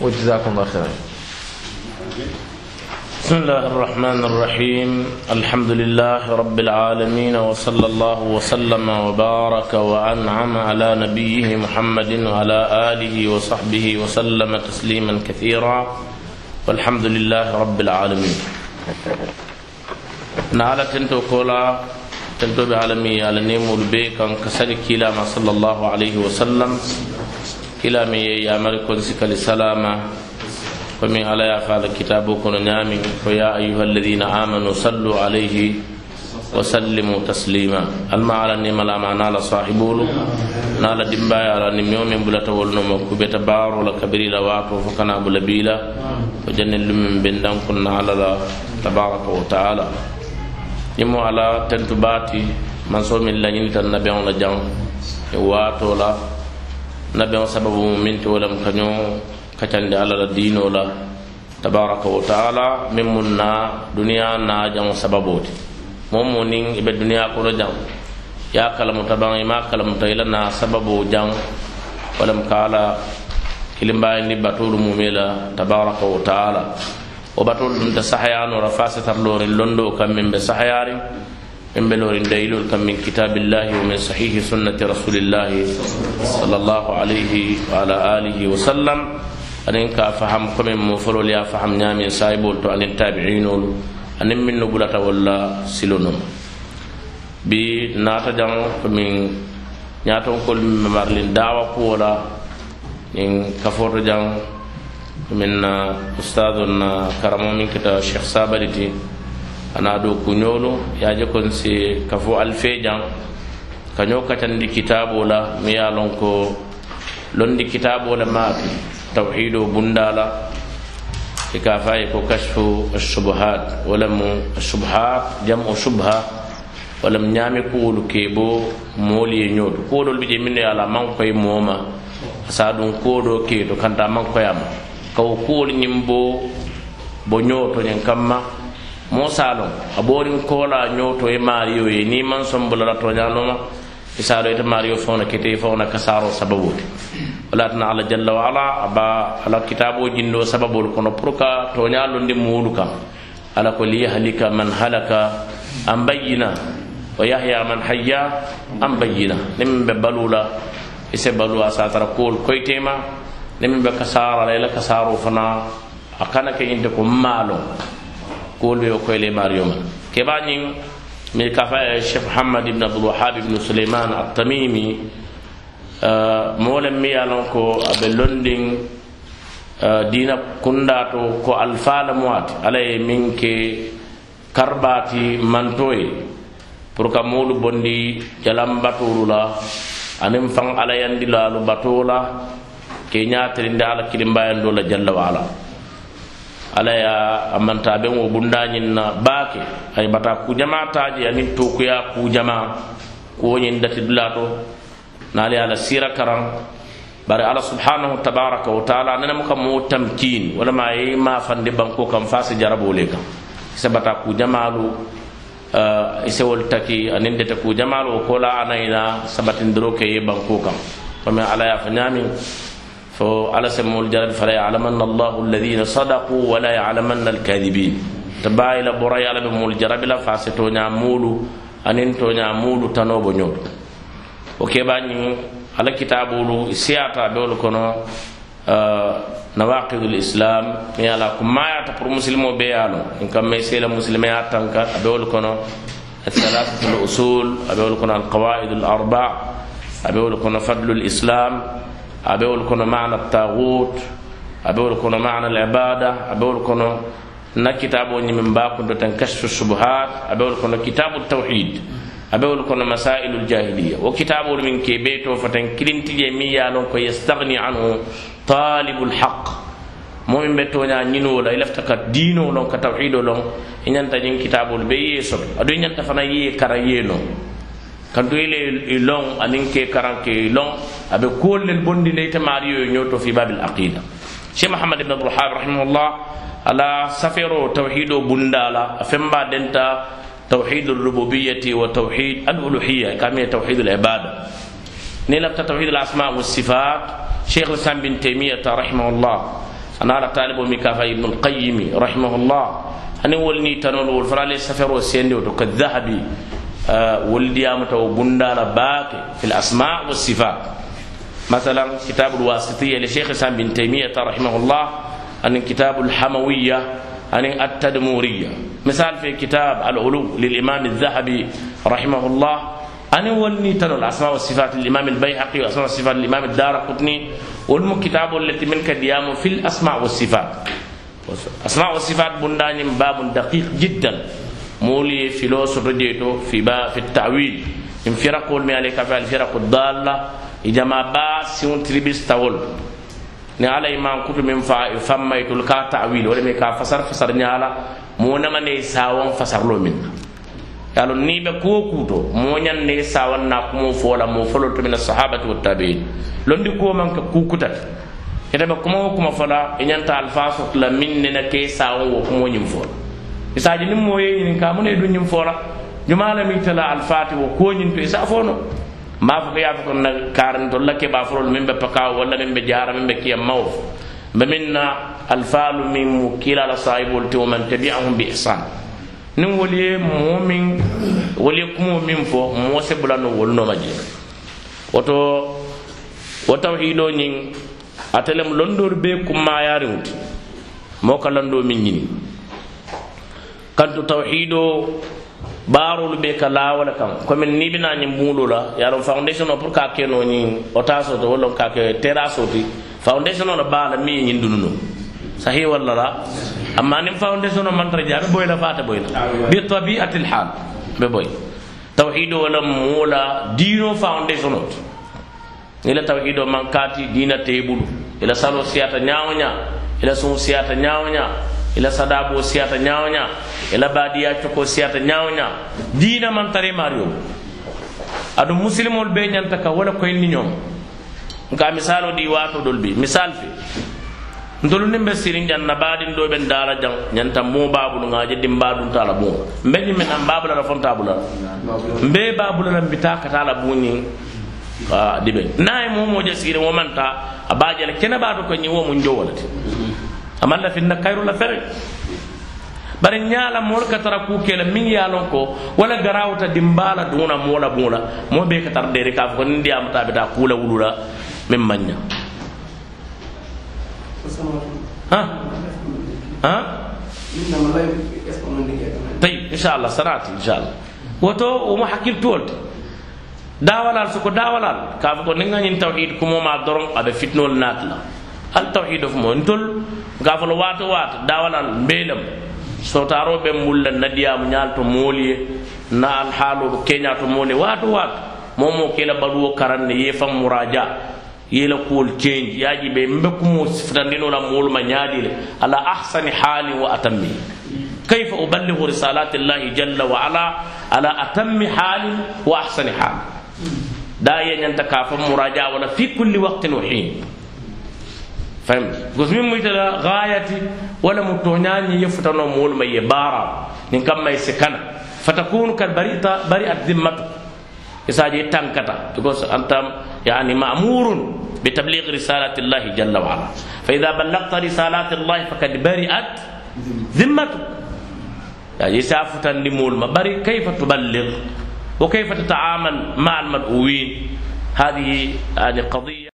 وجزاكم الله خيرا. بسم الله الرحمن الرحيم. الحمد لله رب العالمين وصلى الله وسلم وبارك وأنعم على نبيه محمد وعلى آله وصحبه وسلم تسليما كثيرا. والحمد لله رب العالمين. نعلى تنتو كولا تنتو بعالمي على نيمو البيك كسر كلا صلى الله عليه وسلم. كلا مي يا ملك سكال سلامة ومن على يفعل كتابكم نعم ويا أيها الذين آمنوا صلوا عليه وسلموا تسليما الما على النعم لا معنى على صاحبه نال دمبايا على نم يوم بلا تولنا مكوبة بار ولا كبير لا واتو فكنا بلا بيلا وجن من بندن كنا على الله تبارك وتعالى يمو على تنتباتي من صوم الله ينتن النبي على جان nabiyaŋo sababu miŋ ti wo lemu kañoŋ kacandi alla la diinoo la tabaraka wa taala miŋ muŋ na duniyaa naa jaŋo sababoo ti. Moo moo niŋ i be duniyaa kono jaŋ ye a kalamuta baŋ i maŋ a kalamuta i la naa sababoo jaŋ wo lemu ka a la kilimbayi ni batoolu mume la tabaraka wa taala. Wo batoolu dunta sahayaanoo la fo a sitarlooriŋ londoo kaŋ miŋ be sahayaariŋ min be lorin dayilol kam min kitabillahi wa min sahihi sunnati rasulillahi sallallahu alayhi wa ala alihi wa sallam anin ka faham komin mo folol ya faham ñamin sayibol to anin tabiinolu anin min no bulata walla silonom bi naata jang komin ñatonkol min marlin dawa kuwola in kafoto jang min na ustadu ana ɗo kuñolu yaje kon si kafo fo alfejan. Kaño katandi kitabo la mi ya lon ko londi kitabo la maatu tawhido bundala. E ka faye ko kashfu asubhat walamu asubhat jamu subha walam ñaami kuwolu ke bo moolu ye ñoolu kuwolol bi je min ne ala mankoye mooma. Asa ɗum kuwoɗo keeto kanta mankoyama kawo kuwol ñim bo bo ñooto ñen kamma. mosalon a ɓorin kola ñoto e mario ye ni man sombolala toñanoma isaro e ita e mario fewna kete fewna kasaro sababuti walatana ala jalla wa ala aba ala kitabo jindo sababol kono pour ka toñalonde muɗu kam. Ala ko liyahlika man halaka an bayyina. Wa yahya man hayya an bayyina. Ni min ɓe balula ise e balu a satara kuwol koytema ni min ɓe kasara ala ila kasaro fana a kana ke inte ko maalo. kuwolu ye koyle mario ma keɓa ñiŋ mi kafa ye chef hamad ibne abdulwahab ibne suleiman altamimi eh, moo le mi ye lon ko a be londiŋ eh, dina kunda to ko alfala muwati ala ye min ke karbati mantoye. Pour ka moolu bondi jalan batoolu la aniŋ faŋ alayandi laalu batoo la ke ñaatirinde ala kilimbayando la jalla wa ala ala ya amanta ben wo bundañin na baake. Ay bata kujama taje anin tokuya kujama kuwoñin dati dulato naali ala sira karan bari ala subhanahu tabaraka wa taala nana muka mo tamkin. Wala ma yi ma fande banko kam fasi jarabole kam. Ise bata kujamalu uh, ise wol taki anin de ku jamalu ko la anayna sabatindiro ke ye banko kam. Komi ala ya fa ñamin la ya'lamanna alkadhibin tabayila boray ala be mul jarabila fasito nya mulu anin to nya mulu tanobo nyoto o keɓañi ala kitabolu siyata ɓewol kono nawaqidul islam mi ala ko mayata pour musilme o ɓeyano in kam may sela musilme ya tanka a ɓewol kono الثلاثة الأصول أبيول كنا القواعد الأربع أبيول كنا فضل الإسلام أبيول كنا معنى الطاغوت أبيول كنا معنى العبادة أبيول كنا نكتاب من باكم تنكشف الشبهات أبيول كنا كتاب التوحيد abewol kono masailu ljahiliya wo kitabolu min ke be to fatan kilintije mi ya lon ko yastagni anhu talibu lhaq momin be toña ñinowo la i lafta ka diino lon ka tawhido lon i ñanta ñin kitabolu be ye soto adu i ñanta fana ye kara yeno kanto ile i lon anin ke karan ke lon abe kuwol lel bondi ne ite maariyo yo ñoto fi babil aqida. Cheikh mahamad ibn abdulhab rahimahullah ala safero tawhido bundala a femba denta توحيد الربوبية وتوحيد الألوهية كما توحيد العبادة نلفت توحيد الأسماء والصفات شيخ الإسلام بن تيمية رحمه الله أنا على طالب مكافة ابن القيم رحمه الله أنا ولني تنول والفرالي سفر وسيندي وكالذهبي آه ولدي أمتو بندار باك في الأسماء والصفات. مثلا كتاب الواسطية لشيخ سام بن تيمية رحمه الله أن كتاب الحموية أن التدمورية. مثال في كتاب العلو للإمام الذهبي رحمه الله أنا ولني تنو الأسماء والصفات الإمام البيهقي وأسماء والصفات الإمام الدار قطني والم كتاب التي منك ديام في الأسماء والصفات. أسماء والصفات بندان باب دقيق جدا. moolu ye filoo soto jee to fiba fi tawil. In firakoolu me ala ka fe alfiraku dalla i jama baa siŋo tiribisitawol ni ala ye mankutu min fa i fammayitolu ka tawil wo le me ka fasar fasar ñaa la moo namande ye saawoŋ fasarloo min. Na ye loŋ niŋ i be kuwo kuuto moo ñaŋ ne ye saawaŋ naa kumoo fo la moo fololu to min asahabati wattabiin londi kuwo maŋ ke kuu kutati ite be kuma wo kuma fo la i ñanta alfaa soto la miŋ nena ke saawoŋ wo kumoo ñiŋ fo la isaji nin mo yeñinin ka mune ɗum ñin e fora e jumala min tala alfati wo koñin to isa fono ma fo ko yaafo kon na karan tolla keɓa forol min ɓe pakaw walla min ɓe jara min ɓe kiyam mawo. Ɓe min na alfalu min mo kilala sahibol te woman tabi'ahum bi ihsan nin woli ye moo min woli ye kumo min fo moo se bulano wolnoma je woto wo tawhido ñin atelem londoru be kummayariŋuti moo ka lando min ñini. kanto tawhid o baarolu be ka laawole kan commin ni bina ñiŋ buŋolu la ye a loŋ foundation o pour ka ke noo ñiŋ o taa soto walla ka ke terrasso ti. Foundation o la baa la miŋ ye ñiŋ dunu no sahi walla la? Amma niŋ foundation o mantara je a be boyi la faate boyi la. Bi tabiati lhal be boyi. Tawhid o la moo la diino foundation o ti. Ni la tawhid o maŋ kaati diina tee ila salo siyata ñaawo ñaa ila suŋo siyata ñaawo ñaa. ila sadabo siyata ñawoña ila badiya coko siyata ñawoña dina man tare mario. Adu muslimol be ñanta ka wala koy koyni ñoom nka misalo wato dol bi misal fi. Ntolu ni be sirin jan na badin do ben dala jang ñanta mo babulu ngaje dim badun tala bo mbe ni men am babula la fonta bula. Mbe babula la mbita ka tala bo ni a dibe nay mo mo je sirin wo manta a kena le ko ni wo mun jowalati amalla finna kayru la fere bari ñaala moolu ka tara kuu ke la miŋ ye a loŋ ko wala garawuta dimbala duŋuna moo la buŋo la moo bee ka tara deeri ka fo ko niŋ diyaamuta a be taa kuu la wulu la miŋ maŋ ña tay inchallah sanati inchallah woto womo hakkiltuwol te dawalal soko dawalal ka ko niŋ ŋa ñiŋ tawhid kumoma doroŋ a be fitnol naati la al tawhid of mo ntol ga folo wato wato dawalal mbelam sotaro be mulla nadiyamu ñalto mooliye na al haalo keña to mole wato wato momo kela baduwo karanne ye fam muraja yela kuwol change yaji be mbe kumo sifitandino la moolu ma ñaadile ala ahsani halin wa atammi كيف أبلغ رسالات الله جل وعلا على أتم حال وأحسن حال دايا ينتكافى مراجعة ولا في كل وقت وحين فهم. جزء من مجدا غاية ولا متوهنان يفتحنا مول ما يبارا نكمل ما يسكن فتكون كبريتا بري أدمة إذا جيتان كتا تقول أنت يعني مأمور بتبليغ رسالة الله جل وعلا. فإذا بلغت رسالات الله فقد برئت ذمتك يعني سافتا لمول ما بري كيف تبلغ؟ وكيف تتعامل مع المدعوين؟ هذه هذه قضية